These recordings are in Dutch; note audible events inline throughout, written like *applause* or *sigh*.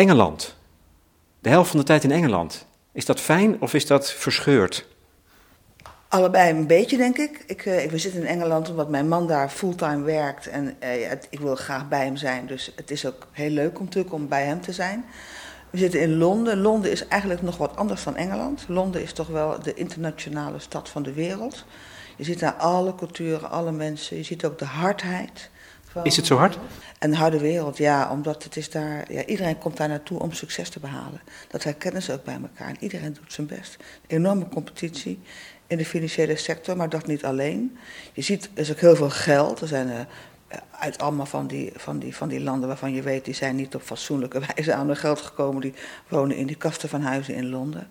Engeland. De helft van de tijd in Engeland. Is dat fijn of is dat verscheurd? Allebei een beetje, denk ik. Ik, uh, we zitten in Engeland omdat mijn man daar fulltime werkt. En uh, ik wil graag bij hem zijn. Dus het is ook heel leuk om, natuurlijk om bij hem te zijn. We zitten in Londen. Londen is eigenlijk nog wat anders dan Engeland. Londen is toch wel de internationale stad van de wereld. Je ziet daar alle culturen, alle mensen. Je ziet ook de hardheid. Van is het zo hard? Een harde wereld, ja. Omdat het is daar... Ja, iedereen komt daar naartoe om succes te behalen. Dat herkennen ze ook bij elkaar. En iedereen doet zijn best. Enorme competitie in de financiële sector, maar dat niet alleen. Je ziet, er is ook heel veel geld. Er zijn uh, uit allemaal van die, van, die, van die landen waarvan je weet, die zijn niet op fatsoenlijke *laughs* wijze aan hun geld gekomen. Die wonen in die kasten van huizen in Londen.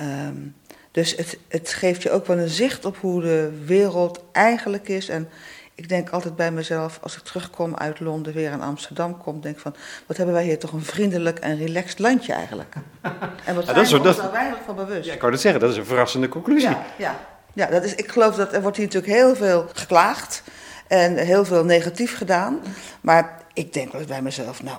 Um, dus het, het geeft je ook wel een zicht op hoe de wereld eigenlijk is. En ik denk altijd bij mezelf, als ik terugkom uit Londen, weer in Amsterdam kom, denk van, wat hebben wij hier toch een vriendelijk en relaxed landje eigenlijk. *laughs* En wat ja, zijn we ons daar weinig van bewust. Ja, ik wou dat zeggen, dat is een verrassende conclusie. Ja, ja, ja dat is, ik geloof dat er wordt hier natuurlijk heel veel geklaagd en heel veel negatief gedaan. Maar ik denk wel bij mezelf, nou,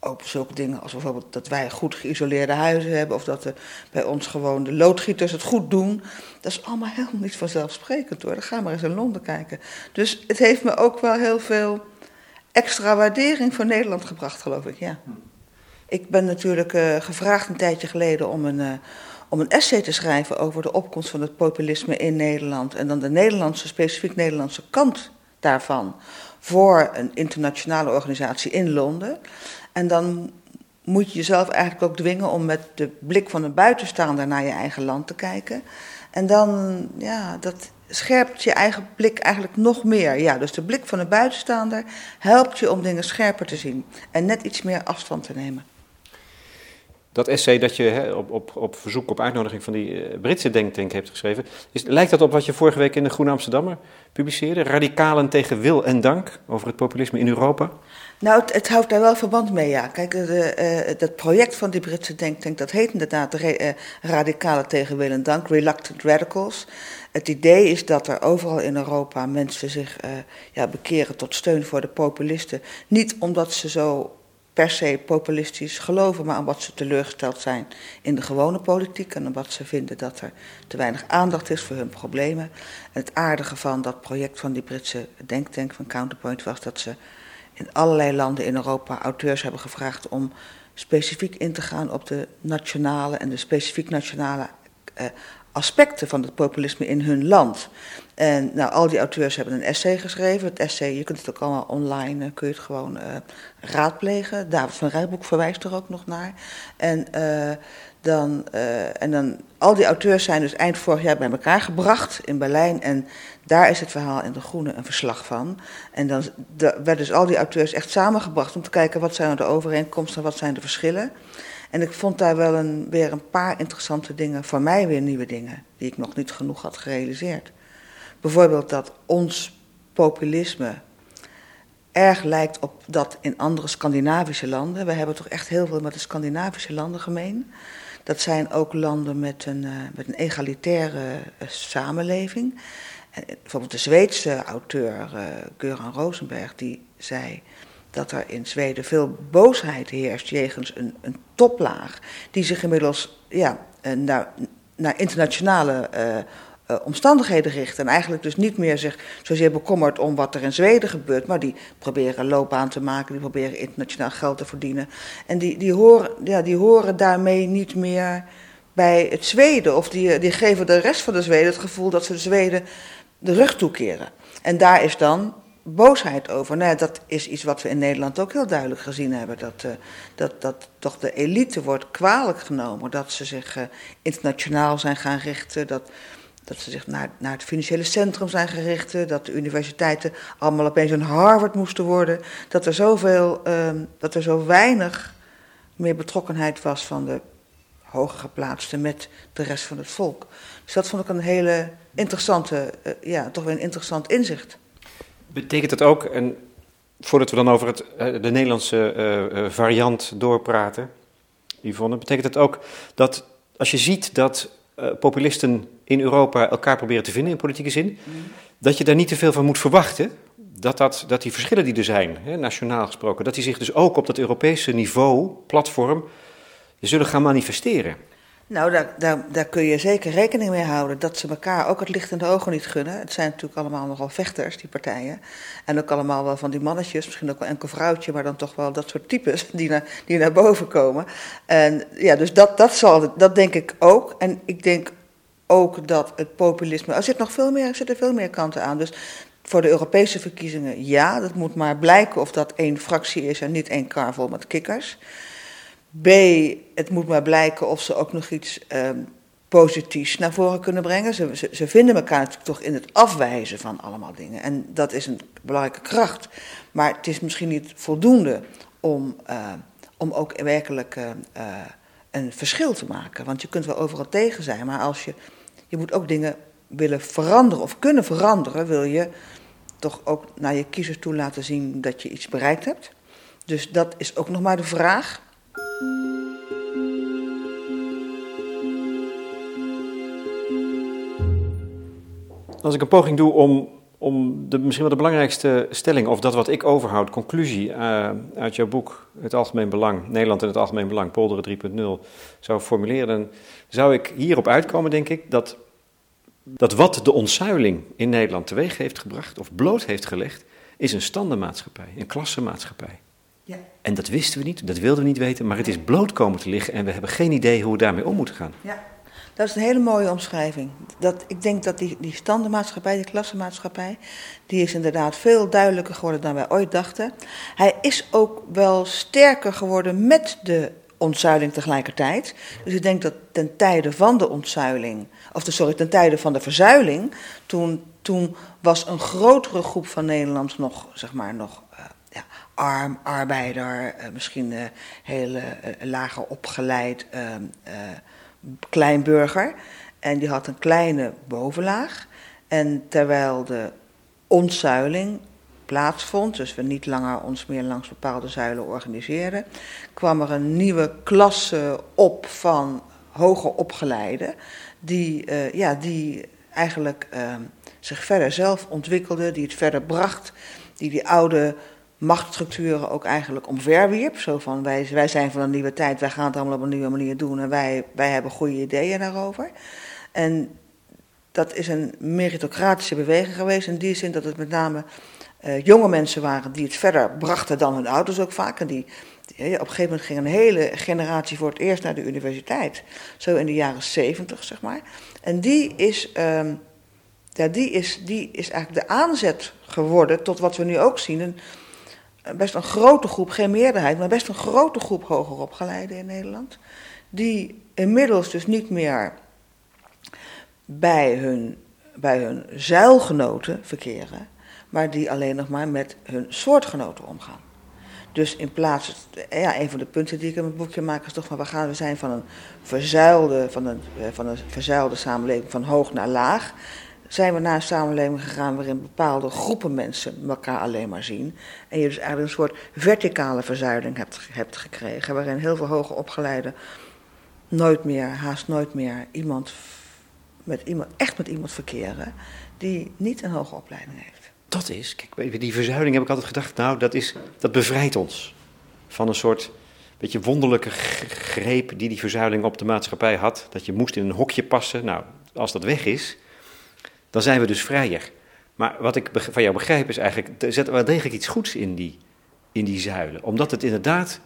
ook zulke dingen als bijvoorbeeld dat wij goed geïsoleerde huizen hebben of dat bij ons gewoon de loodgieters het goed doen. Dat is allemaal helemaal niet vanzelfsprekend hoor. Dan ga maar eens in Londen kijken. Dus het heeft me ook wel heel veel extra waardering voor Nederland gebracht, geloof ik. Ja. Ik ben natuurlijk uh, gevraagd een tijdje geleden om een, uh, om een essay te schrijven over de opkomst van het populisme in Nederland. En dan de Nederlandse, specifiek Nederlandse kant daarvan voor een internationale organisatie in Londen. En dan moet je jezelf eigenlijk ook dwingen om met de blik van een buitenstaander naar je eigen land te kijken. En dan, ja, dat scherpt je eigen blik eigenlijk nog meer. Ja, dus de blik van een buitenstaander helpt je om dingen scherper te zien en net iets meer afstand te nemen. Dat essay dat je op, op, op verzoek, op uitnodiging van die uh, Britse denktank hebt geschreven, is, lijkt dat op wat je vorige week in de Groene Amsterdammer publiceerde? Radicalen tegen wil en dank over het populisme in Europa? Nou, het, houdt daar wel verband mee, ja. Kijk, de, uh, dat project van die Britse denktank, dat heet inderdaad de uh, Radicalen tegen Wil en Dank, Reluctant Radicals. Het idee is dat er overal in Europa mensen zich ja, bekeren tot steun voor de populisten. Niet omdat ze zo per se populistisch geloven, maar omdat ze teleurgesteld zijn in de gewone politiek en omdat ze vinden dat er te weinig aandacht is voor hun problemen. En het aardige van dat project van die Britse denktank van Counterpoint was dat ze in allerlei landen in Europa auteurs hebben gevraagd om specifiek in te gaan op de nationale en de specifiek nationale eh, aspecten van het populisme in hun land. En nou, al die auteurs hebben een essay geschreven. Het essay, je kunt het ook allemaal online, uh, kun je het gewoon uh, raadplegen. David van Rijboek verwijst er ook nog naar. En, uh, dan, en dan, al die auteurs zijn dus eind vorig jaar bij elkaar gebracht in Berlijn. En daar is het verhaal in De Groene een verslag van. En dan werden dus al die auteurs echt samengebracht om te kijken wat zijn de overeenkomsten en wat zijn de verschillen. En ik vond daar wel een, weer een paar interessante dingen, voor mij weer nieuwe dingen, die ik nog niet genoeg had gerealiseerd. Bijvoorbeeld dat ons populisme erg lijkt op dat in andere Scandinavische landen. We hebben toch echt heel veel met de Scandinavische landen gemeen. Dat zijn ook landen met een, uh, met een egalitaire uh, samenleving. En bijvoorbeeld de Zweedse auteur uh, Göran Rosenberg, die zei dat er in Zweden veel boosheid heerst jegens een, een toplaag, die zich inmiddels ja, naar, naar internationale omstandigheden richten. En eigenlijk dus niet meer zich zozeer bekommert om wat er in Zweden gebeurt, maar die proberen loopbaan te maken, die proberen internationaal geld te verdienen. En die, die, horen, ja, die horen daarmee niet meer bij het Zweden, of die, die geven de rest van de Zweden het gevoel dat ze de Zweden de rug toekeren. En daar is dan boosheid over. Nou, dat is iets wat we in Nederland ook heel duidelijk gezien hebben. Dat, uh, dat, dat toch de elite wordt kwalijk genomen. Dat ze zich uh, internationaal zijn gaan richten. Dat, dat ze zich naar, naar het financiële centrum zijn gericht. Dat de universiteiten allemaal opeens een Harvard moesten worden. Dat er, zoveel, uh, dat er zo weinig meer betrokkenheid was van de hoger geplaatsten met de rest van het volk. Dus dat vond ik een hele interessante, uh, ja, toch weer een interessant inzicht. Betekent dat ook, en voordat we dan over het, uh, de Nederlandse variant doorpraten, Yvonne, betekent het ook dat als je ziet dat populisten in Europa elkaar proberen te vinden in politieke zin, dat je daar niet te veel van moet verwachten? dat, dat, dat die verschillen die er zijn, hè, nationaal gesproken, dat die zich dus ook op dat Europese niveau, platform, zullen gaan manifesteren. Nou, daar, daar, daar kun je zeker rekening mee houden dat ze elkaar ook het licht in de ogen niet gunnen. Het zijn natuurlijk allemaal nogal vechters, die partijen. En ook allemaal wel van die mannetjes, misschien ook wel enkel vrouwtje, maar dan toch wel dat soort types *laughs* die naar, die naar boven komen. En ja, dus dat, dat, zal, dat denk ik ook. En ik denk ook dat het populisme. Er zit nog veel meer, er zitten veel meer kanten aan. Dus voor de Europese verkiezingen, ja, dat moet maar blijken of dat één fractie is en niet één kar vol met kikkers. B, het moet maar blijken of ze ook nog iets um, positiefs naar voren kunnen brengen. Ze, ze, vinden elkaar natuurlijk toch in het afwijzen van allemaal dingen. En dat is een belangrijke kracht. Maar het is misschien niet voldoende om, uh, om ook werkelijk uh, uh, een verschil te maken. Want je kunt wel overal tegen zijn, maar als je, je moet ook dingen willen veranderen of kunnen veranderen, wil je toch ook naar je kiezers toe laten zien dat je iets bereikt hebt. Dus dat is ook nog maar de vraag. Als ik een poging doe om, om de, misschien wel de belangrijkste stelling, of dat wat ik overhoud, conclusie uh, uit jouw boek Het Algemeen Belang, Nederland en het Algemeen Belang, Polderen 3.0, zou formuleren, dan zou ik hierop uitkomen, denk ik, dat, dat wat de ontzuiling in Nederland teweeg heeft gebracht, of bloot heeft gelegd, is een standenmaatschappij, een klassenmaatschappij. Ja. En dat wisten we niet, dat wilden we niet weten, maar het is bloot komen te liggen en we hebben geen idee hoe we daarmee om moeten gaan. Ja. Dat is een hele mooie omschrijving. Dat, ik denk dat die, die standenmaatschappij, die klassenmaatschappij, die is inderdaad veel duidelijker geworden dan wij ooit dachten. Hij is ook wel sterker geworden met de ontzuiling tegelijkertijd. Dus ik denk dat ten tijde van de ontzuiling, of de, sorry, ten tijde van de verzuiling, toen, toen was een grotere groep van Nederlanders nog, zeg maar, nog uh, ja, arm, arbeider, uh, misschien uh, heel lager opgeleid ehm, kleinburger. En die had een kleine bovenlaag. En terwijl de ontzuiling plaatsvond, dus we niet langer ons meer langs bepaalde zuilen organiseren, kwam er een nieuwe klasse op van hoger opgeleiden, die, uh, ja, die eigenlijk uh, zich verder zelf ontwikkelde, die het verder bracht, die die oude machtsstructuren ook eigenlijk omverwierp. Zo van, wij, wij zijn van een nieuwe tijd, wij gaan het allemaal op een nieuwe manier doen en wij, wij hebben goede ideeën daarover. En dat is een meritocratische beweging geweest in die zin dat het met name uh, jonge mensen waren die het verder brachten dan hun ouders ook vaak. En die, die, op een gegeven moment ging een hele generatie voor het eerst naar de universiteit. Zo in de jaren zeventig, zeg maar. En die is, um, ja, die, is, die is eigenlijk de aanzet geworden tot wat we nu ook zien. Best een grote groep, geen meerderheid, maar best een grote groep hoger opgeleiden in Nederland. Die inmiddels dus niet meer bij hun, bij hun zuilgenoten verkeren, maar die alleen nog maar met hun soortgenoten omgaan. Dus in plaats, ja, een van de punten die ik in mijn boekje maak is toch van, we gaan we zijn van een verzuilde, van een, eh, van een verzuilde samenleving van hoog naar laag zijn we naar een samenleving gegaan waarin bepaalde groepen mensen elkaar alleen maar zien. En je dus eigenlijk een soort verticale verzuiling hebt, hebt gekregen, waarin heel veel hoger opgeleiden nooit meer, haast nooit meer, iemand met iemand, echt met iemand verkeren die niet een hoge opleiding heeft. Dat is, kijk, die verzuiling heb ik altijd gedacht, nou, dat, is, dat bevrijdt ons van een soort beetje wonderlijke greep die die verzuiling op de maatschappij had. Dat je moest in een hokje passen. Nou, als dat weg is, dan zijn we dus vrijer. Maar wat ik van jou begrijp is eigenlijk, er zit wel degelijk iets goeds in die, in die zuilen. Omdat het inderdaad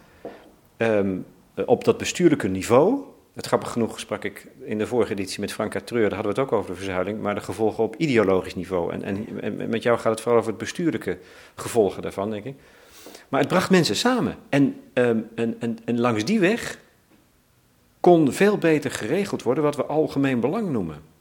um, op dat bestuurlijke niveau, het grappig genoeg sprak ik in de vorige editie met Franka Treur, daar hadden we het ook over de verzuiling, maar de gevolgen op ideologisch niveau. En, en, met jou gaat het vooral over het bestuurlijke gevolgen daarvan, denk ik. Maar het bracht mensen samen. En, en, en, en langs die weg kon veel beter geregeld worden wat we algemeen belang noemen.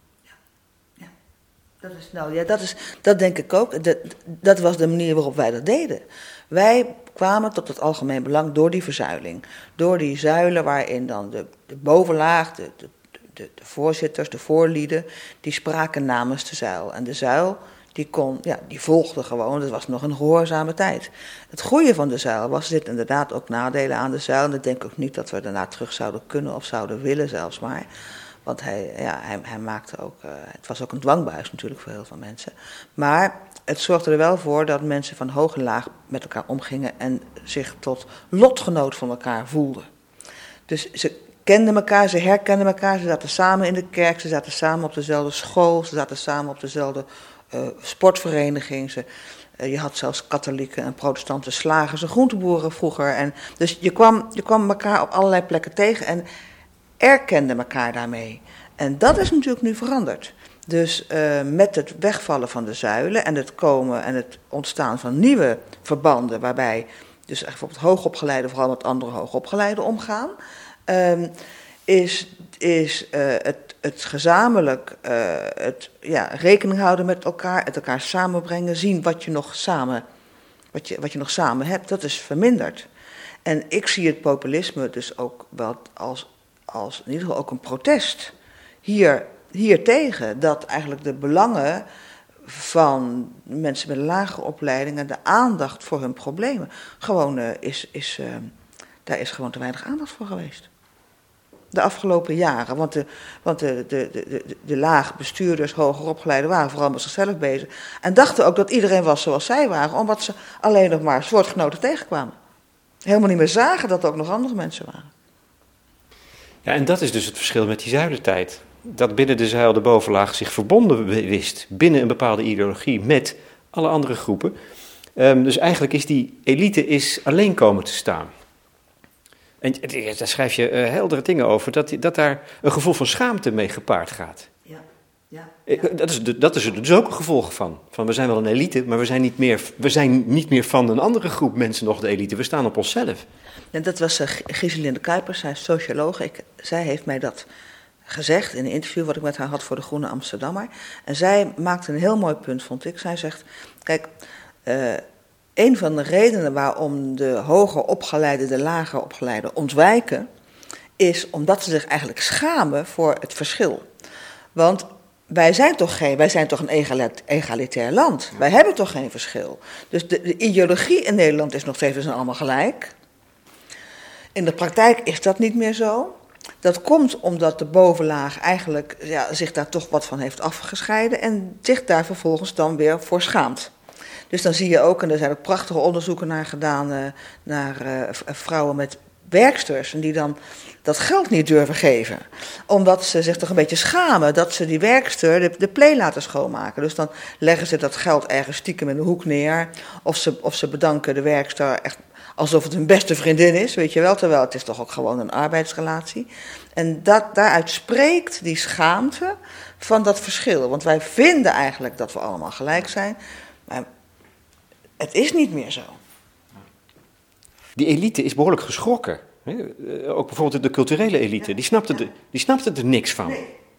Dat is, nou ja, dat, is, dat denk ik ook. Dat, dat was de manier waarop wij dat deden. Wij kwamen tot het algemeen belang door die verzuiling. Door die zuilen waarin dan de, bovenlaag, de, de, de, voorzitters, de voorlieden, die spraken namens de zuil. En de zuil, die, kon, ja, die volgde gewoon, het was nog een gehoorzame tijd. Het goede van de zuil was, zitten inderdaad ook nadelen aan de zuil. En ik denk ook niet dat we daarna terug zouden kunnen of zouden willen zelfs maar. Want hij, ja, hij, hij maakte ook, het was ook een dwangbuis natuurlijk voor heel veel mensen. Maar het zorgde er wel voor dat mensen van hoog en laag met elkaar omgingen en zich tot lotgenoot van elkaar voelden. Dus ze kenden elkaar, ze herkenden elkaar, ze zaten samen in de kerk, ze zaten samen op dezelfde school, ze zaten samen op dezelfde uh, sportvereniging. Ze, uh, je had zelfs katholieken en protestante slagers en groenteboeren vroeger. En, dus je kwam, je kwam elkaar op allerlei plekken tegen en erkende elkaar daarmee. En dat is natuurlijk nu veranderd. Dus uh, met het wegvallen van de zuilen en het komen en het ontstaan van nieuwe verbanden, waarbij dus bijvoorbeeld hoogopgeleiden vooral met andere hoogopgeleiden omgaan, uh, is, is uh, het, het gezamenlijk uh, het, ja, rekening houden met elkaar, het elkaar samenbrengen, zien wat je nog samen, wat je, wat je nog samen hebt, dat is verminderd. En ik zie het populisme dus ook wel als, als in ieder geval ook een protest. Hier hiertegen dat eigenlijk de belangen van mensen met lage opleiding en de aandacht voor hun problemen gewoon uh, is, is uh, daar is gewoon te weinig aandacht voor geweest. De afgelopen jaren. Want de, want de, de, de, de, laag bestuurders, hoger opgeleiden waren vooral met zichzelf bezig. En dachten ook dat iedereen was zoals zij waren, omdat ze alleen nog maar soortgenoten tegenkwamen. Helemaal niet meer zagen dat er ook nog andere mensen waren. Ja, en dat is dus het verschil met die zuidertijd dat binnen de zuil de bovenlaag zich verbonden wist binnen een bepaalde ideologie met alle andere groepen. Um, dus eigenlijk is die elite is alleen komen te staan. En daar schrijf je uh, heldere dingen over, dat, dat daar een gevoel van schaamte mee gepaard gaat. Ja. Dat, is, dat is er dus ook een gevolg van. van. We zijn wel een elite, maar we zijn, niet meer, we zijn niet meer van een andere groep mensen nog de elite. We staan op onszelf. En dat was uh, Giselinde Kuipers, zij is socioloog. Ik, zij heeft mij dat gezegd in een interview wat ik met haar had voor de Groene Amsterdammer. En zij maakte een heel mooi punt, vond ik. Zij zegt: Kijk, uh, een van de redenen waarom de hoger opgeleide de lager opgeleide ontwijken, is omdat ze zich eigenlijk schamen voor het verschil. Want wij zijn toch, geen, wij zijn toch een egalitair land. Wij hebben toch geen verschil. Dus de, de ideologie in Nederland is nog steeds, we zijn allemaal gelijk. In de praktijk is dat niet meer zo. Dat komt omdat de bovenlaag eigenlijk ja, zich daar toch wat van heeft afgescheiden en zich daar vervolgens dan weer voor schaamt. Dus dan zie je ook, en er zijn ook prachtige onderzoeken naar gedaan, uh, naar uh, vrouwen met werksters, en die dan dat geld niet durven geven. Omdat ze zich toch een beetje schamen dat ze die werkster de, de play laten schoonmaken. Dus dan leggen ze dat geld ergens stiekem in de hoek neer. Of ze, of ze bedanken de werkster echt alsof het hun beste vriendin is, weet je wel. Terwijl het is toch ook gewoon een arbeidsrelatie. En dat, daaruit spreekt die schaamte van dat verschil. Want wij vinden eigenlijk dat we allemaal gelijk zijn. Maar het is niet meer zo. Die elite is behoorlijk geschrokken. Ook bijvoorbeeld de culturele elite. Die snapte, de, die snapte er niks van.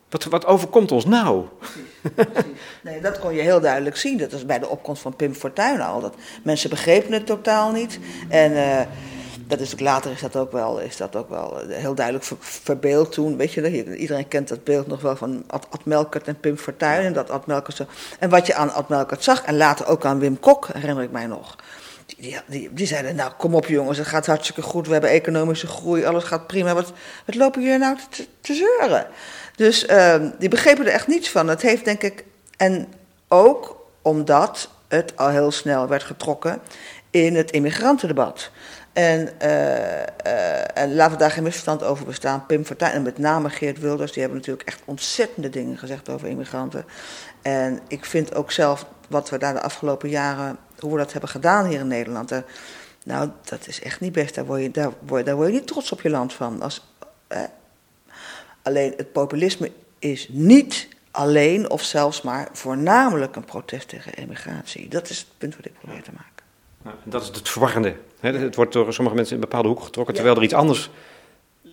Wat, wat overkomt ons nou? Precies, Nee, dat kon je heel duidelijk zien. Dat is bij de opkomst van Pim Fortuyn al. Dat mensen begrepen het totaal niet. En uh, dat is ook, later is dat ook wel, is dat ook wel eh, heel duidelijk verbeeld toen. Weet je, iedereen kent dat beeld nog wel van Ad, Ad Melkert en Pim Fortuyn. En, dat Ad Melkert zo, en wat je aan Ad Melkert zag, en later ook aan Wim Kok, herinner ik mij nog. Die, die, zeiden, nou kom op jongens, het gaat hartstikke goed. We hebben economische groei, alles gaat prima. Wat, wat lopen jullie nou te, zeuren? Dus uh, die begrepen er echt niets van. Het heeft denk ik, en ook omdat het al heel snel werd getrokken in het immigrantendebat. En, uh, uh, en laten we daar geen misverstand over bestaan. Pim Fortuyn en met name Geert Wilders, die hebben natuurlijk echt ontzettende dingen gezegd over immigranten. En ik vind ook zelf wat we daar de afgelopen jaren, hoe we dat hebben gedaan hier in Nederland. Uh, nou, dat is echt niet best. Daar word je, daar word, daar word je niet trots op je land van. Als, Alleen het populisme is niet alleen of zelfs maar voornamelijk een protest tegen emigratie. Dat is het punt wat ik probeer te maken. Nou, dat is het verwarrende. Het wordt door sommige mensen in een bepaalde hoek getrokken, terwijl er iets anders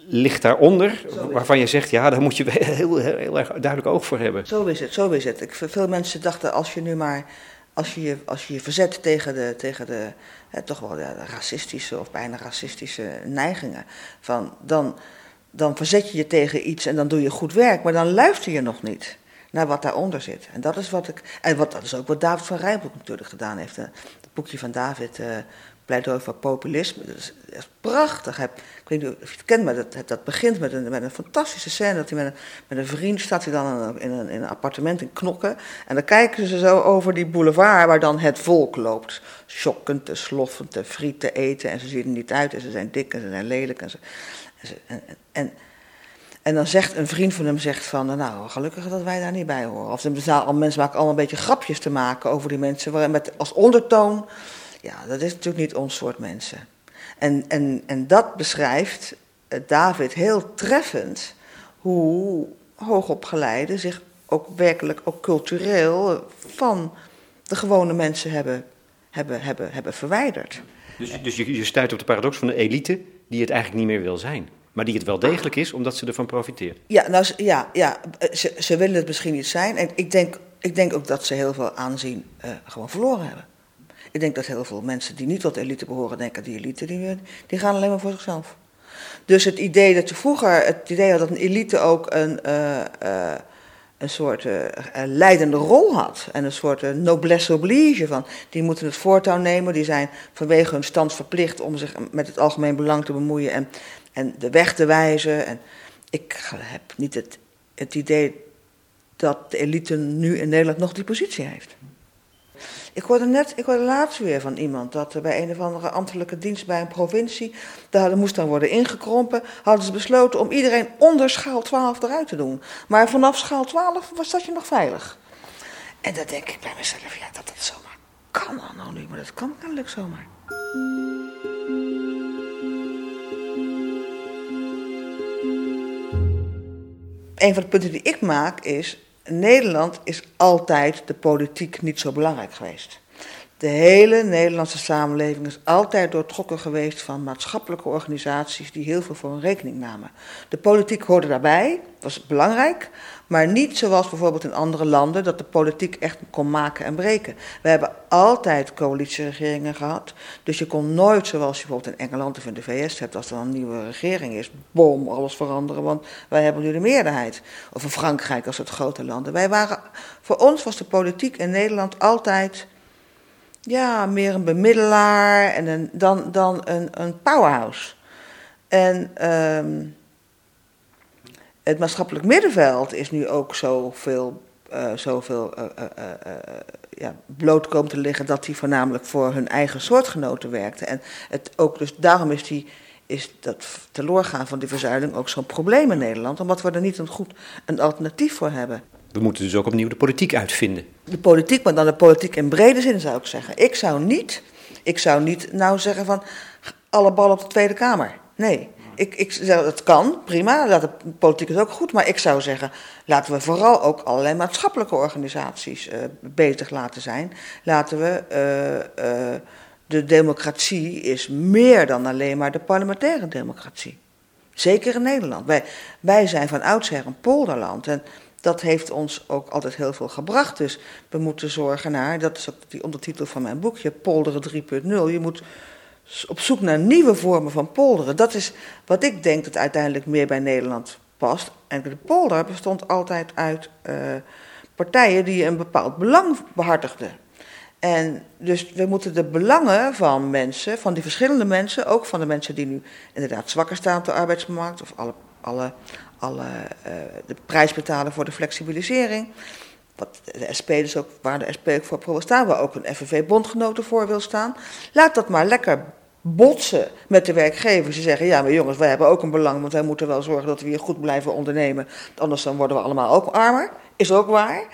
ligt daaronder, waarvan je zegt, ja, daar moet je heel, *laughs* heel, heel, erg duidelijk oog voor hebben. Zo is het, zo is het. Ik, veel mensen dachten, als je nu maar, als je als je, je verzet tegen de, tegen de hè, toch wel de racistische of bijna racistische neigingen, van, dan, dan verzet je je tegen iets en dan doe je goed werk, maar dan luister je nog niet naar wat daaronder zit. En dat is wat ik. En wat, dat is ook wat David van Rijbroek natuurlijk gedaan heeft. Het boekje van David, uh, pleidooi voor populisme. Dat is, prachtig. Ik weet niet of je het kent, maar dat, dat begint met een, met een fantastische scène. Dat hij met een, met een vriend staat hij dan in een, in een appartement in Knokken. En dan kijken ze zo over die boulevard waar dan het volk loopt. Schokkend, te sloffend, te friet, te eten. En ze zien er niet uit en ze zijn dik en ze zijn lelijk. En, ze, en, en, dan zegt een vriend van hem zegt van, nou, gelukkig dat wij daar niet bij horen. Of de mensen maken allemaal een beetje grapjes te maken over die mensen, met als ondertoon, ja, dat is natuurlijk niet ons soort mensen. En, en, en dat beschrijft eh, David heel treffend hoe hoogopgeleiden zich ook werkelijk, ook cultureel, van de gewone mensen hebben, hebben, hebben, hebben verwijderd. Dus, dus je, je stuit op de paradox van de elite die het eigenlijk niet meer wil zijn. Maar die het wel degelijk is, omdat ze ervan profiteert. Ja, nou, ja, ja ze, ze willen het misschien niet zijn. En ik denk, ik denk ook dat ze heel veel aanzien uh, gewoon verloren hebben. Ik denk dat heel veel mensen die niet tot elite behoren, denken die elite, die, die gaan alleen maar voor zichzelf. Dus het idee dat je vroeger, het idee had dat een elite ook een, uh, uh, een soort uh, leidende rol had. En een soort noblesse oblige van, die moeten het voortouw nemen, die zijn vanwege hun stand verplicht om zich met het algemeen belang te bemoeien en, en de weg te wijzen. En ik heb niet het, het idee dat de elite nu in Nederland nog die positie heeft. Ik hoorde net, ik hoorde laatst weer van iemand dat bij een of andere ambtelijke dienst bij een provincie, daar moest dan worden ingekrompen, hadden ze besloten om iedereen onder schaal 12 eruit te doen. Maar vanaf schaal 12 was dat je nog veilig. En dan denk ik bij mezelf, ja, dat dat zomaar kan nou niet, maar dat kan kennelijk zomaar. Een van de punten die ik maak is, Nederland is altijd de politiek niet zo belangrijk geweest. De hele Nederlandse samenleving is altijd doortrokken geweest van maatschappelijke organisaties die heel veel voor hun rekening namen. De politiek hoorde daarbij, was belangrijk, maar niet zoals bijvoorbeeld in andere landen dat de politiek echt kon maken en breken. We hebben altijd coalitieregeringen gehad, dus je kon nooit zoals je bijvoorbeeld in Engeland of in de VS hebt, als er een nieuwe regering is, boom, alles veranderen, want wij hebben nu de meerderheid. Of in Frankrijk als het grote landen. Wij waren, voor ons was de politiek in Nederland altijd ja, meer een bemiddelaar en dan, dan een, een powerhouse. En ehm, het maatschappelijk middenveld is nu ook zoveel, uh, zoveel uh, uh, ja, bloot komen te liggen dat die voornamelijk voor hun eigen soortgenoten werkte. En het ook, dus daarom is, die, is dat teloorgaan van die verzuiling ook zo'n probleem in Nederland, omdat we er niet een goed een alternatief voor hebben. We moeten dus ook opnieuw de politiek uitvinden. De politiek, maar dan de politiek in brede zin zou ik zeggen. Ik zou niet, ik zou niet nou zeggen van alle ballen op de Tweede Kamer. Nee. Ik, ik dat kan, prima, dat de politiek is ook goed, maar ik zou zeggen, laten we vooral ook allerlei maatschappelijke organisaties uh, bezig laten zijn. Laten we, uh, uh, de democratie is meer dan alleen maar de parlementaire democratie. Zeker in Nederland. Wij, wij zijn van oudsher een polderland en dat heeft ons ook altijd heel veel gebracht. Dus we moeten zorgen naar, dat is ook die ondertitel van mijn boekje, Polderen 3.0. Je moet op zoek naar nieuwe vormen van polderen. Dat is wat ik denk dat uiteindelijk meer bij Nederland past. En de polder bestond altijd uit uh, partijen die een bepaald belang behartigden. En dus we moeten de belangen van mensen, van die verschillende mensen, ook van de mensen die nu inderdaad zwakker staan op de arbeidsmarkt, of alle, alle, alle uh, de prijs betalen voor de flexibilisering. Wat de SP dus ook, waar de SP ook voor pro staan, waar ook een FNV-bondgenoten voor wil staan. Laat dat maar lekker botsen met de werkgevers. Ze zeggen, ja maar jongens, wij hebben ook een belang, want wij moeten wel zorgen dat we hier goed blijven ondernemen. Anders dan worden we allemaal ook armer. Is ook waar.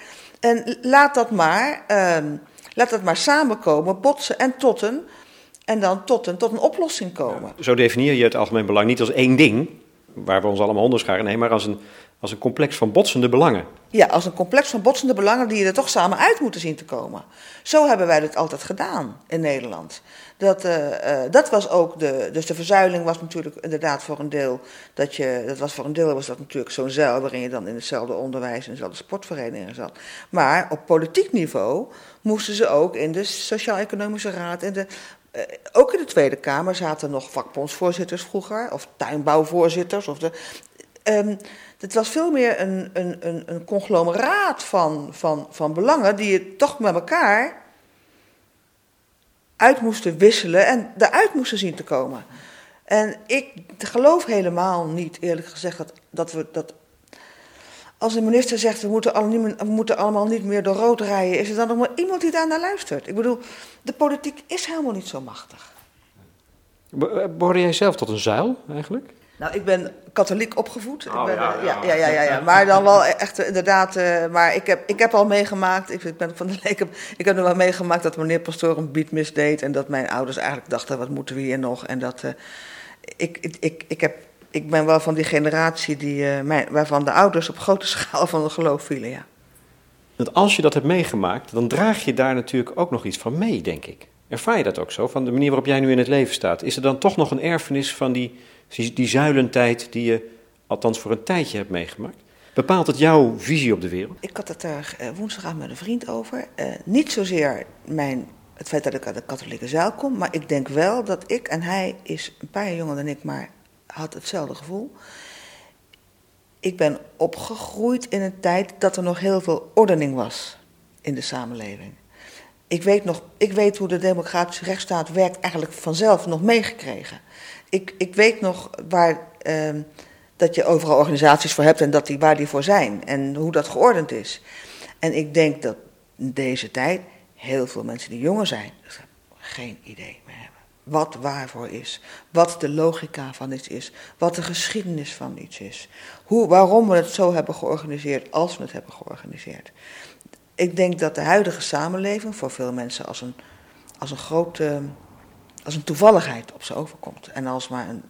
En laat dat maar, um, laat dat maar samenkomen, botsen en tot een, en dan tot een, tot een oplossing komen. Zo definieer je het algemeen belang niet als één ding, waar we ons allemaal onderscharen, nee, maar als een, als een complex van botsende belangen. Ja, als een complex van botsende belangen die er toch samen uit moeten zien te komen. Zo hebben wij dat altijd gedaan in Nederland. Dat, uh, uh, dat was ook de. Dus de verzuiling was natuurlijk inderdaad voor een deel. Dat, je, dat was voor een deel was dat natuurlijk zo'n zeil waarin je dan in hetzelfde onderwijs en dezelfde sportverenigingen zat. Maar op politiek niveau moesten ze ook in de Sociaal-Economische Raad en de uh, ook in de Tweede Kamer zaten nog vakbondsvoorzitters vroeger, of tuinbouwvoorzitters. Of de, um, het was veel meer een, een, een, een conglomeraat van, van, van belangen die je toch met elkaar uit moesten wisselen en eruit moesten zien te komen. En ik geloof helemaal niet, eerlijk gezegd, dat, dat we dat. Als de minister zegt we moeten, we moeten allemaal niet meer door rood rijden, is er dan nog maar iemand die daar naar luistert? Ik bedoel, de politiek is helemaal niet zo machtig. Behoorde jij zelf tot een zuil eigenlijk? Nou, ik ben katholiek opgevoed. Oh, ik ben, ja, ja, ja, ja, ja, ja, Maar dan wel echt inderdaad. Uh, maar ik heb, ik heb al meegemaakt. Ik, ben van de, *laughs* ik, heb, ik heb nog wel meegemaakt dat meneer Pastoor een beat misdeed. En dat mijn ouders eigenlijk dachten: wat moeten we hier nog? En dat. Uh, ik, ik, ik, ik, heb, ik ben wel van die generatie die, uh, mijn, waarvan de ouders op grote *laughs* schaal van het geloof vielen, ja. Want als je dat hebt meegemaakt, dan draag je daar natuurlijk ook nog iets van mee, denk ik. Ervaar je dat ook zo? Van de manier waarop jij nu in het leven staat. Is er dan toch nog een erfenis van die die zuilentijd die je althans voor een tijdje hebt meegemaakt. Bepaalt het jouw visie op de wereld? Ik had het er uh, woensdagavond met een vriend over. Uh, niet zozeer mijn, het feit dat ik uit de katholieke zuil kom, maar ik denk wel dat ik, en hij is een paar jaar jonger dan ik, maar had hetzelfde gevoel. Ik ben opgegroeid in een tijd dat er nog heel veel ordening was in de samenleving. Ik weet, nog, ik weet hoe de democratische rechtsstaat werkt eigenlijk vanzelf nog meegekregen ik, ik weet nog waar, uh, dat je overal organisaties voor hebt en dat die, waar die voor zijn en hoe dat geordend is. En ik denk dat in deze tijd heel veel mensen die jonger zijn, geen idee meer hebben. Wat waarvoor is, wat de logica van iets is, wat de geschiedenis van iets is. Hoe, waarom we het zo hebben georganiseerd als we het hebben georganiseerd. Ik denk dat de huidige samenleving voor veel mensen als een, als een grote als een toevalligheid op ze overkomt. En als maar een,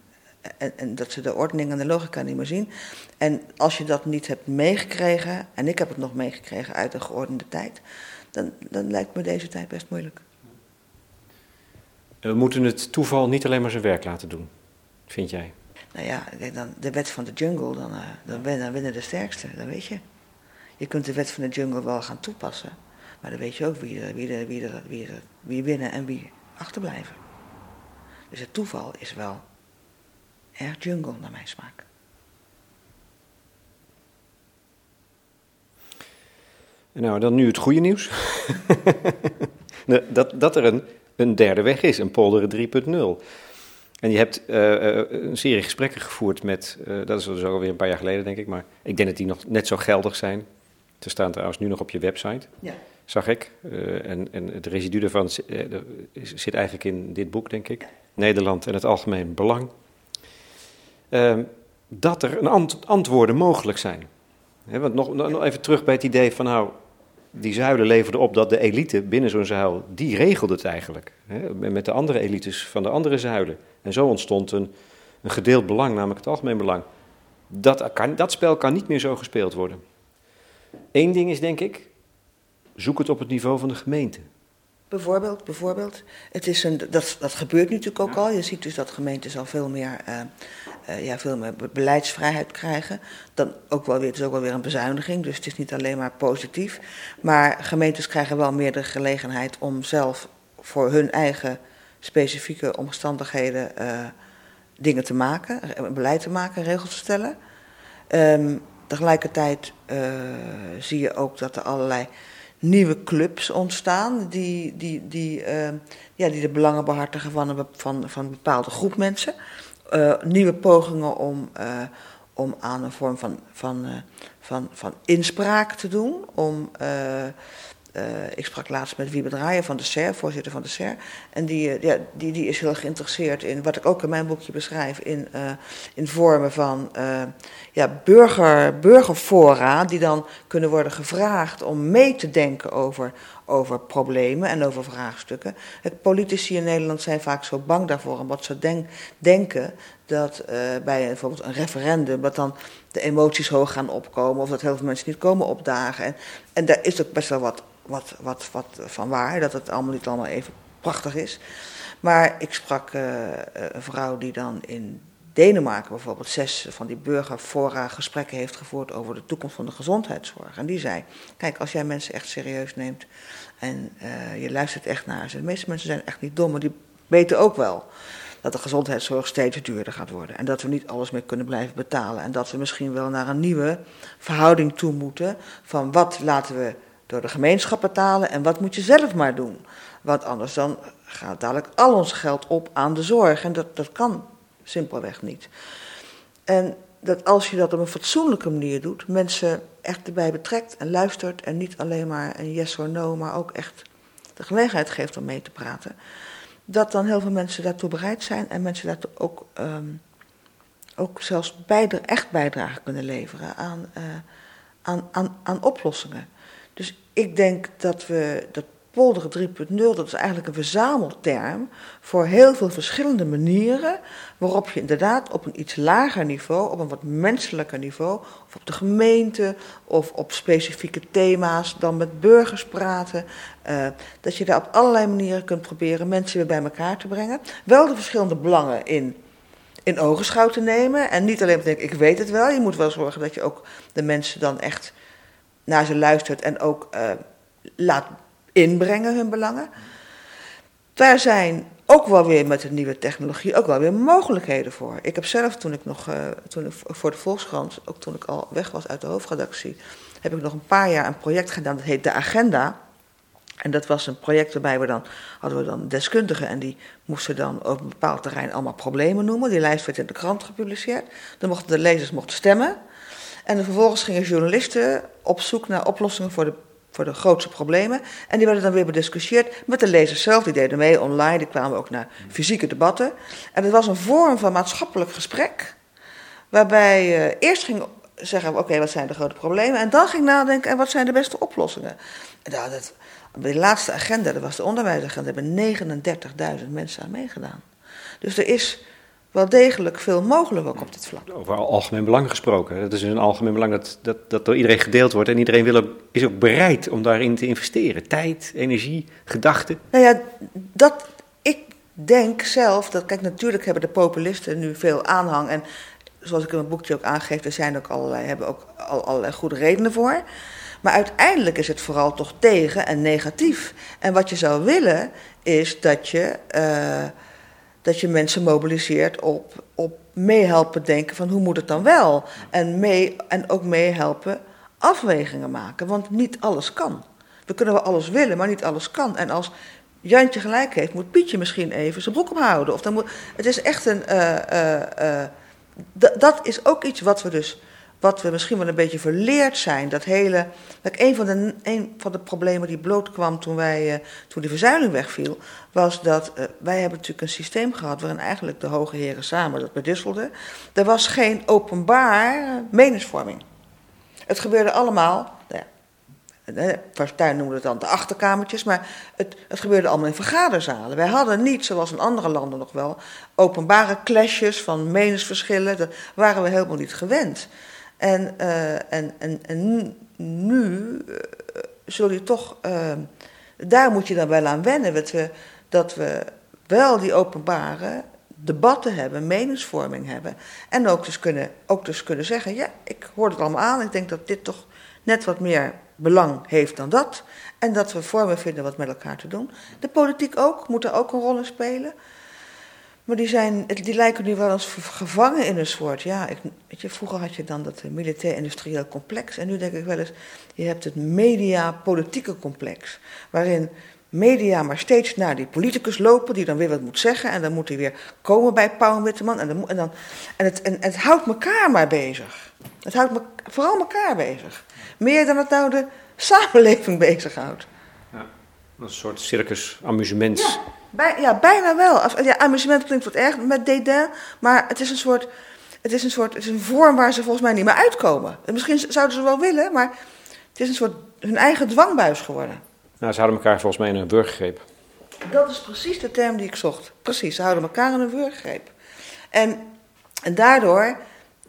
en, en, dat ze de ordening en de logica niet meer zien. En als je dat niet hebt meegekregen, en ik heb het nog meegekregen uit een geordende tijd, dan, dan lijkt me deze tijd best moeilijk. We moeten het toeval niet alleen maar zijn werk laten doen, vind jij? Nou ja, dan de wet van de jungle, dan, uh, dan, dan winnen de sterkste, dat weet je. Je kunt de wet van de jungle wel gaan toepassen, maar dan weet je ook wie, er, wie, er, wie, er, wie, wie winnen en wie achterblijven. Dus het toeval is wel erg jungle naar mijn smaak. Nou, dan nu het goede nieuws. *laughs* dat, dat er een, een derde weg is, een polderen 3.0. En je hebt uh, een serie gesprekken gevoerd met, uh, dat is dus alweer een paar jaar geleden denk ik, maar ik denk dat die nog net zo geldig zijn. Ze staan trouwens nu nog op je website. Ja zag ik. Uh, en, en het residu daarvan zit eigenlijk in dit boek, denk ik. Nederland en het algemeen belang. Uh, dat er een ant antwoorden mogelijk zijn. want nog, nog, even terug bij het idee van nou, die zuilen leverden op dat de elite binnen zo'n zuil, die regelde het eigenlijk. met de andere elites van de andere zuilen. En zo ontstond een, een gedeeld belang, namelijk het algemeen belang. Dat, dat spel kan niet meer zo gespeeld worden. Eén ding is denk ik, zoek het op het niveau van de gemeente. Bijvoorbeeld, bijvoorbeeld. Het is een, dat, dat gebeurt natuurlijk ook al. Je ziet dus dat gemeentes al veel meer, uh, uh, ja, veel meer beleidsvrijheid krijgen. Dan ook wel weer, het is ook wel weer een bezuiniging, dus het is niet alleen maar positief. Maar gemeentes krijgen wel meer de gelegenheid om zelf voor hun eigen specifieke omstandigheden uh, dingen te maken, beleid te maken, regels te stellen. Um, tegelijkertijd zie je ook dat er allerlei nieuwe clubs ontstaan die, die, die, uh, ja, die de belangen behartigen van een, van, van bepaalde groep mensen. Uh, nieuwe pogingen om, uh, om aan een vorm van, van, van, van inspraak te doen. Om, ik sprak laatst met Wiebe Draaien van de SER, voorzitter van de SER. En die, ja, die, die is heel geïnteresseerd in, wat ik ook in mijn boekje beschrijf, in, in vormen van ja, burger, burgerfora die dan kunnen worden gevraagd om mee te denken over, over problemen en over vraagstukken. Politici in Nederland zijn vaak zo bang daarvoor, omdat ze denk, denken dat uh, bij bijvoorbeeld een referendum, dat dan de emoties hoog gaan opkomen of dat heel veel mensen niet komen opdagen. En, en daar is ook best wel wat, wat, wat, wat van waar, dat het allemaal niet allemaal even prachtig is. Maar ik sprak uh, een vrouw die dan in Denemarken bijvoorbeeld zes van die burgerfora gesprekken heeft gevoerd over de toekomst van de gezondheidszorg. En die zei, kijk, als jij mensen echt serieus neemt en uh, je luistert echt naar ze. De meeste mensen zijn echt niet dom, maar die weten ook wel dat de gezondheidszorg steeds duurder gaat worden. En dat we niet alles meer kunnen blijven betalen. En dat we misschien wel naar een nieuwe verhouding toe moeten van wat laten we door de gemeenschap betalen en wat moet je zelf maar doen. Want anders dan gaat dadelijk al ons geld op aan de zorg. En dat, dat kan simpelweg niet. En dat als je dat op een fatsoenlijke manier doet, mensen echt erbij betrekt en luistert en niet alleen maar een yes or no, maar ook echt de gelegenheid geeft om mee te praten, dat dan heel veel mensen daartoe bereid zijn en mensen daartoe ook, um, ook zelfs echt bijdrage kunnen leveren aan, uh, aan, aan, aan oplossingen. Dus ik denk dat we dat polderen 3.0, dat is eigenlijk een verzamelterm voor heel veel verschillende manieren waarop je inderdaad op een iets lager niveau, op een wat menselijker niveau, of op de gemeente of op specifieke thema's dan met burgers praten, uh, dat je daar op allerlei manieren kunt proberen mensen weer bij elkaar te brengen. Wel de verschillende belangen in in ogenschouw te nemen. En niet alleen te denken, ik weet het wel. Je moet wel zorgen dat je ook de mensen dan echt naar ze luistert en ook uh, laat inbrengen hun belangen. Daar zijn ook wel weer met de nieuwe technologie ook wel weer mogelijkheden voor. Ik heb zelf toen ik nog, uh, toen voor de Volkskrant, ook toen ik al weg was uit de hoofdredactie, heb ik nog een paar jaar een project gedaan, dat heet De Agenda. En dat was een project waarbij we dan, hadden we dan deskundigen en die moesten dan op een bepaald terrein allemaal problemen noemen. Die lijst werd in de krant gepubliceerd. Dan mochten de lezers mochten stemmen. En vervolgens gingen journalisten op zoek naar oplossingen voor de voor de grootste problemen. En die werden dan weer bediscussieerd met de lezers zelf. Die deden mee online, die kwamen ook naar fysieke debatten. En het was een vorm van maatschappelijk gesprek. Waarbij je eerst ging zeggen, oké, wat zijn de grote problemen? En dan ging nadenken, en wat zijn de beste oplossingen? En nou, dat, de laatste agenda, dat was de onderwijsagenda, hebben 39.000 mensen aan meegedaan. Dus er is wel degelijk veel mogelijk ook op dit vlak. Over algemeen belang gesproken. Het is een algemeen belang dat, dat, dat door iedereen gedeeld wordt. En iedereen wil ook, is ook bereid om daarin te investeren. Tijd, energie, gedachten. Nou ja, dat, ik denk zelf dat, kijk, natuurlijk hebben de populisten nu veel aanhang. En zoals ik in mijn boekje ook aangeef, er zijn ook allerlei, hebben ook al, allerlei goede redenen voor. Maar uiteindelijk is het vooral toch tegen en negatief. En wat je zou willen, is dat je. Uh, dat je mensen mobiliseert op, op meehelpen denken van hoe moet het dan wel? En, mee, en ook meehelpen afwegingen maken, want niet alles kan. We kunnen wel alles willen, maar niet alles kan. En als Jantje gelijk heeft, moet Pietje misschien even zijn broek ophouden. Of dan moet, het is echt een. Uh, uh, dat is ook iets wat we dus wat we misschien wel een beetje verleerd zijn. Dat hele. Een van de, van de problemen die blootkwam toen, wij, uh, toen die verzuiling wegviel. was dat uh, wij hebben natuurlijk een systeem gehad. waarin eigenlijk de hoge heren samen dat bedisselden. Er was geen openbaar meningsvorming. Het gebeurde allemaal. Nou Fortuyn noemde het dan de achterkamertjes, maar het, het, gebeurde allemaal in vergaderzalen. Wij hadden niet, zoals in andere landen nog wel, openbare clashes van meningsverschillen. Dat waren we helemaal niet gewend. En, uh, en, en, en nu uh, zul je toch, uh, daar moet je dan wel aan wennen, dat we, dat we wel die openbare debatten hebben, meningsvorming hebben. En ook dus, kunnen, ook dus kunnen zeggen, ja, ik hoor het allemaal aan, ik denk dat dit toch net wat meer belang heeft dan dat. En dat we vormen vinden wat met elkaar te doen. De politiek ook, moet er ook een rol in spelen. Maar die, zijn, die lijken nu wel eens gevangen in een soort. Ja, ik, weet je, vroeger had je dan dat militair-industrieel complex. En nu denk ik wel eens, je hebt het media-politieke complex. Waarin media maar steeds naar die politicus lopen, die dan weer wat moet zeggen. En dan moet hij weer komen bij Pauw Witteman. En, dan, en, dan, en, het, en, het houdt elkaar maar bezig. Het houdt me, vooral elkaar bezig. Meer dan het nou de samenleving *laughs* bezighoudt. Ja, een soort circus-amusements. Ja. Bij, ja, bijna wel. Ja, amusement klinkt wat erg met dédain, maar het is een soort, het is een soort, het is een vorm waar ze volgens mij niet meer uitkomen. Misschien zouden ze wel willen, maar het is een soort hun eigen dwangbuis geworden. Nou, ze houden elkaar volgens mij in een wurggreep. Dat is precies de term die ik zocht. Precies, ze houden elkaar in een wurggreep. En, en daardoor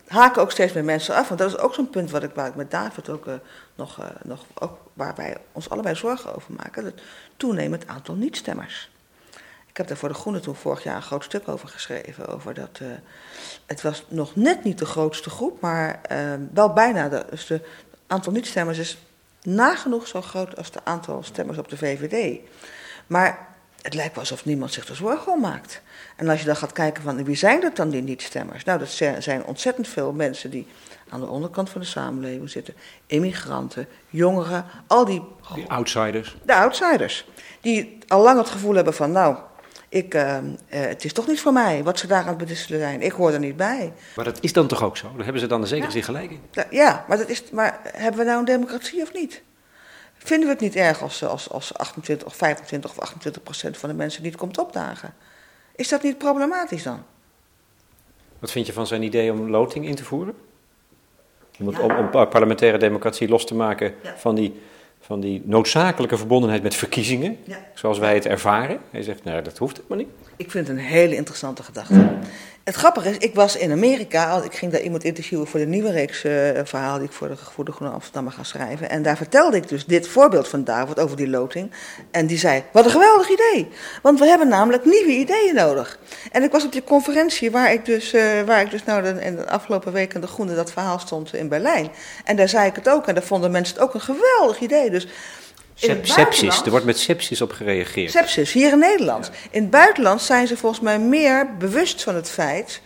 haken ook steeds meer mensen af. Want dat is ook zo'n punt wat ik, waar ik met David ook uh, nog, uh, nog ook, waar wij ons allebei zorgen over maken. Het toenemend aantal niet-stemmers. Ik heb daar voor de Groene toen vorig jaar een groot stuk over geschreven. Over dat, uh, het was nog net niet de grootste groep, maar uh, wel bijna. De, dus het aantal niet-stemmers is nagenoeg zo groot als het aantal stemmers op de VVD. Maar het lijkt wel alsof niemand zich er zorgen om maakt. En als je dan gaat kijken van wie zijn dat dan die niet-stemmers? Nou, dat zijn ontzettend veel mensen die aan de onderkant van de samenleving zitten. Immigranten, jongeren, al die... Die outsiders. De outsiders. Die al lang het gevoel hebben van, nou, ik, uh, het is toch niet voor mij wat ze daar aan het bedisselen zijn. Ik hoor er niet bij. Maar dat is dan toch ook zo? Daar hebben ze dan zeker ja. zich gelijk in. Ja, maar, dat is, maar hebben we nou een democratie of niet? Vinden we het niet erg als, als, als 28 of 25 of 28 procent van de mensen niet komt opdagen? Is dat niet problematisch dan? Wat vind je van zijn idee om loting in te voeren? Om, om, om parlementaire democratie los te maken van, die, van die noodzakelijke verbondenheid met verkiezingen, zoals wij het ervaren. Hij zegt, nou dat hoeft helemaal niet. Ik vind het een hele interessante gedachte. Het grappige is, ik was in Amerika, ik ging daar iemand interviewen voor de nieuwe reeks uh, verhaal die ik voor de, voor de Groene Amsterdammer ga schrijven. En daar vertelde ik dus dit voorbeeld van David over die loting. En die zei, wat een geweldig idee, want we hebben namelijk nieuwe ideeën nodig. En ik was op die conferentie waar ik dus, uh, waar ik dus nou de, in de afgelopen week in de Groene dat verhaal stond in Berlijn. En daar zei ik het ook en daar vonden mensen het ook een geweldig idee. Dus sepsis, er wordt met sepsis op gereageerd. Sepsis, hier in Nederland. In het buitenland zijn ze volgens mij meer bewust van het feit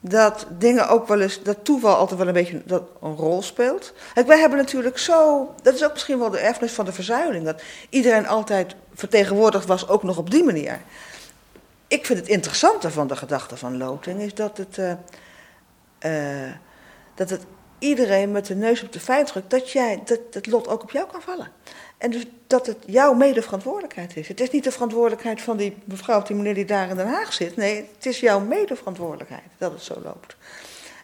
dat dingen ook wel eens, dat toeval altijd wel een beetje dat een rol speelt. Kijk, wij hebben natuurlijk zo, dat is ook misschien wel de erfenis van de verzuiling, dat iedereen altijd vertegenwoordigd was, ook nog op die manier. Ik vind het interessante van de gedachte van loting is dat het, uh, uh, dat het iedereen met de neus op de feit drukt dat, jij, dat het lot ook op jou kan vallen. En dus dat het jouw medeverantwoordelijkheid is. Het is niet de verantwoordelijkheid van die mevrouw of die meneer die daar in Den Haag zit. Nee, het is jouw medeverantwoordelijkheid dat het zo loopt.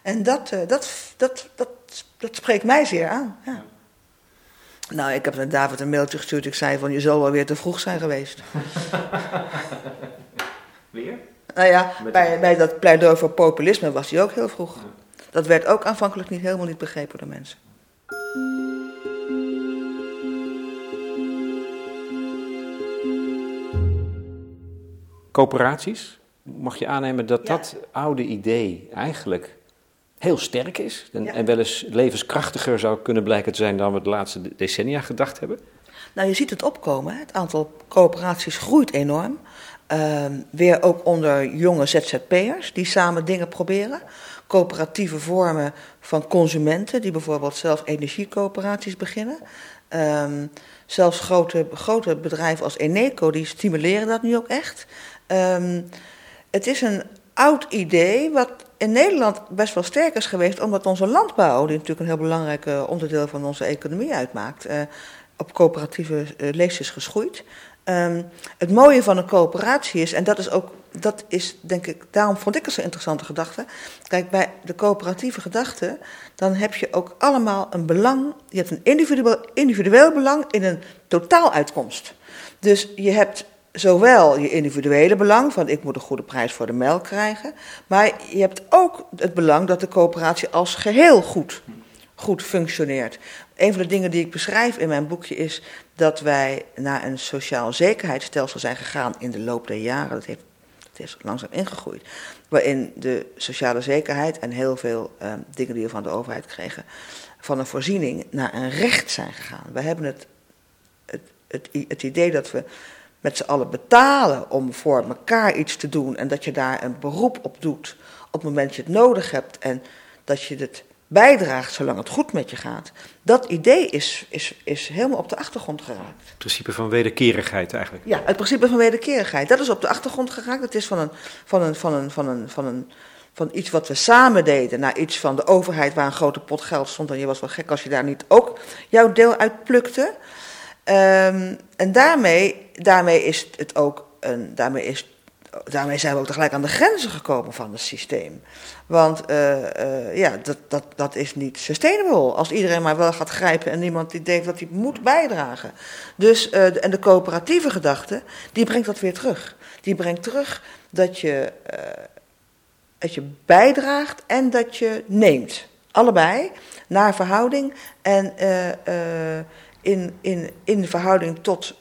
En dat, uh, dat, dat, dat, dat spreekt mij zeer aan. Ja. Nou, ik heb naar David een mailtje gestuurd. Ik zei van, je zal wel weer te vroeg zijn geweest. *laughs* weer? Nou ja, bij, bij dat pleidooi voor populisme was hij ook heel vroeg. Dat werd ook aanvankelijk niet helemaal niet begrepen door mensen. Coöperaties, mag je aannemen dat dat oude idee eigenlijk heel sterk is en, en, wel eens levenskrachtiger zou kunnen blijken te zijn dan we de laatste decennia gedacht hebben? Nou, je ziet het opkomen. Het aantal coöperaties groeit enorm. Uh, weer ook onder jonge ZZP'ers die samen dingen proberen. Coöperatieve vormen van consumenten die bijvoorbeeld zelf energiecoöperaties beginnen. Um, zelfs grote, grote bedrijven als Eneco die stimuleren dat nu ook echt. Um, het is een oud idee wat in Nederland best wel sterk is geweest, omdat onze landbouw, die natuurlijk een heel belangrijk onderdeel van onze economie uitmaakt, uh, op coöperatieve uh, lees is geschoeid. Um, het mooie van een coöperatie is, en dat is ook, dat is denk ik, daarom vond ik het zo'n interessante gedachte. Kijk, bij de coöperatieve gedachte, dan heb je ook allemaal een belang, je hebt een individueel, individueel belang in een totaaluitkomst. Dus je hebt zowel je individuele belang, van ik moet een goede prijs voor de melk krijgen, maar je hebt ook het belang dat de coöperatie als geheel goed, goed functioneert. Een van de dingen die ik beschrijf in mijn boekje is dat wij naar een sociaal zekerheidsstelsel zijn gegaan in de loop der jaren. Dat heeft, dat is langzaam ingegroeid. Waarin de sociale zekerheid en heel veel uh, dingen die we van de overheid kregen, van een voorziening naar een recht zijn gegaan. We hebben het, het, het, het idee dat we met z'n allen betalen om voor elkaar iets te doen en dat je daar een beroep op doet op het moment dat je het nodig hebt en dat je het bijdraagt zolang het goed met je gaat. Dat idee is, is, is helemaal op de achtergrond geraakt. Het principe van wederkerigheid eigenlijk. Ja, het principe van wederkerigheid. Dat is op de achtergrond geraakt. Het is van, een, van, een, van, een, van, een, van, een, van iets wat we samen deden naar iets van de overheid waar een grote pot geld stond. En je was wel gek als je daar niet ook jouw deel uit plukte. Um, en daarmee, daarmee is het ook een, daarmee is daarmee zijn we ook tegelijk aan de grenzen gekomen van het systeem. Want uh, uh, ja, dat, dat, dat is niet sustainable. Als iedereen maar wel gaat grijpen en niemand die denkt dat hij moet bijdragen. Dus, uh, en de coöperatieve gedachte, die brengt dat weer terug. Die brengt terug dat je, dat je bijdraagt en dat je neemt. Allebei, naar verhouding en in, in, in verhouding tot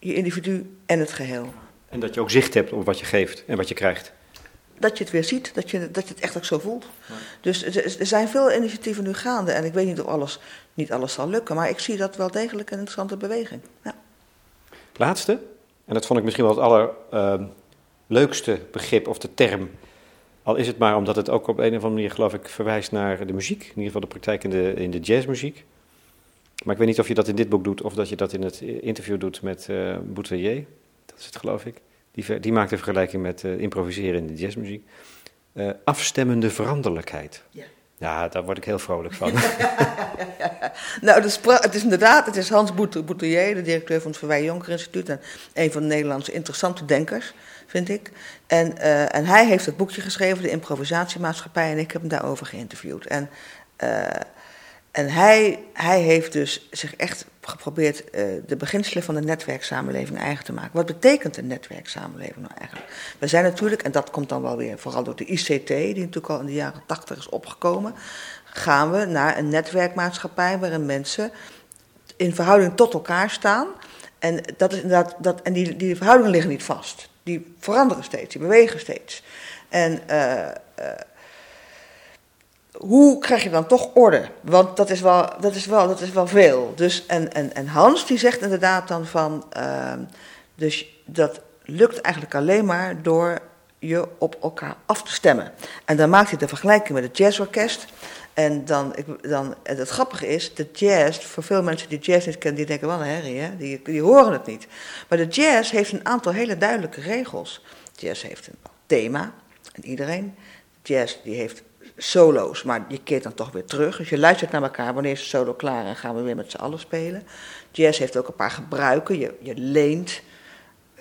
je individu en het geheel. En dat je ook zicht hebt op wat je geeft en wat je krijgt. Dat je het weer ziet, dat je, dat je het echt ook zo voelt. Ja. Dus er zijn veel initiatieven nu gaande. En ik weet niet of alles, niet alles zal lukken. Maar ik zie dat wel degelijk een interessante beweging. Ja. Laatste. En dat vond ik misschien wel het allerleukste begrip of de term. Al is het maar omdat het ook op een of andere manier, geloof ik, verwijst naar de muziek. In ieder geval de praktijk in de, in de jazzmuziek. Maar ik weet niet of je dat in dit boek doet of dat je dat in het interview doet met uh, Boutelier. Dat is het, geloof ik. Die, die maakt een vergelijking met uh, improviseren in de jazzmuziek. Uh, afstemmende veranderlijkheid. Ja. Ja, daar word ik heel vrolijk van. *laughs* nou, het is, het is, inderdaad, het is Hans Boutelier, de directeur van het Verwij Jonker Instituut. En een van de Nederlandse interessante denkers, vind ik. En, uh, en hij heeft het boekje geschreven, De Improvisatiemaatschappij, en ik heb hem daarover geïnterviewd. En, uh, en hij, hij heeft dus zich echt geprobeerd uh, de beginselen van de netwerksamenleving eigen te maken. Wat betekent een netwerksamenleving nou eigenlijk? We zijn natuurlijk, en dat komt dan wel weer vooral door de ICT, die natuurlijk al in de jaren tachtig is opgekomen, gaan we naar een netwerkmaatschappij waarin mensen in verhouding tot elkaar staan. En, dat is inderdaad, dat, en die, die verhoudingen liggen niet vast. Die veranderen steeds, die bewegen steeds. En uh, uh, hoe krijg je dan toch orde? Want dat is wel, dat is wel, dat is wel veel. Dus, en, en, en Hans die zegt inderdaad dan van, uh, dus dat lukt eigenlijk alleen maar door je op elkaar af te stemmen. En dan maakt hij de vergelijking met het jazzorkest. En dan, dan, en het grappige is, de jazz, voor veel mensen die jazz niet kennen, die denken wel een hè? Die, die horen het niet. Maar de jazz heeft een aantal hele duidelijke regels. Jazz heeft een thema, en iedereen. Jazz die heeft solo's, maar je keert dan toch weer terug. Dus je luistert naar elkaar, wanneer is de solo klaar en gaan we weer met z'n allen spelen. Jazz heeft ook een paar gebruiken, je, je leent...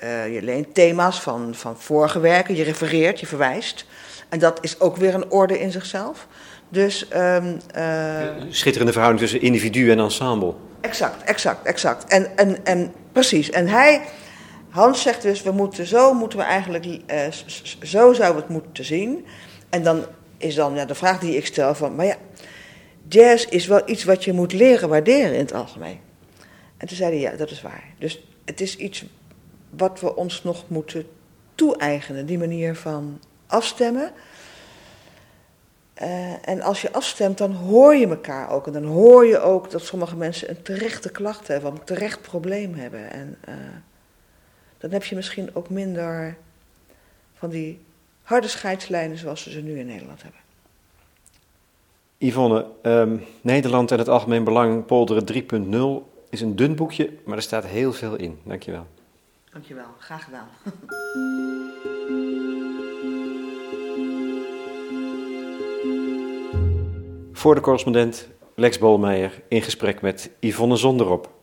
Uh, je leent thema's van, van vorige werken, je refereert, je verwijst. En dat is ook weer een orde in zichzelf. Dus, um, uh, Schitterende verhouding tussen individu en ensemble. Exact, exact, exact. En, en, en precies. En hij, Hans zegt dus, we moeten zo moeten we eigenlijk, uh, zo zouden we het moeten zien. En dan is dan ja, de vraag die ik stel van, maar ja, jazz is wel iets wat je moet leren waarderen in het algemeen. En toen zei hij, ja, dat is waar. Dus het is iets wat we ons nog moeten toe-eigenen, die manier van afstemmen. Uh, en als je afstemt, dan hoor je elkaar ook. En dan hoor je ook dat sommige mensen een terechte klacht hebben, een terecht probleem hebben. En uh, dan heb je misschien ook minder van die harde scheidslijnen zoals we ze nu in Nederland hebben. Yvonne, um, Nederland en het Algemeen Belang Polderen 3.0 is een dun boekje, maar er staat heel veel in. Dankjewel. Dankjewel, graag gedaan. Voor de correspondent Lex Bolmeijer in gesprek met Yvonne Zonderop.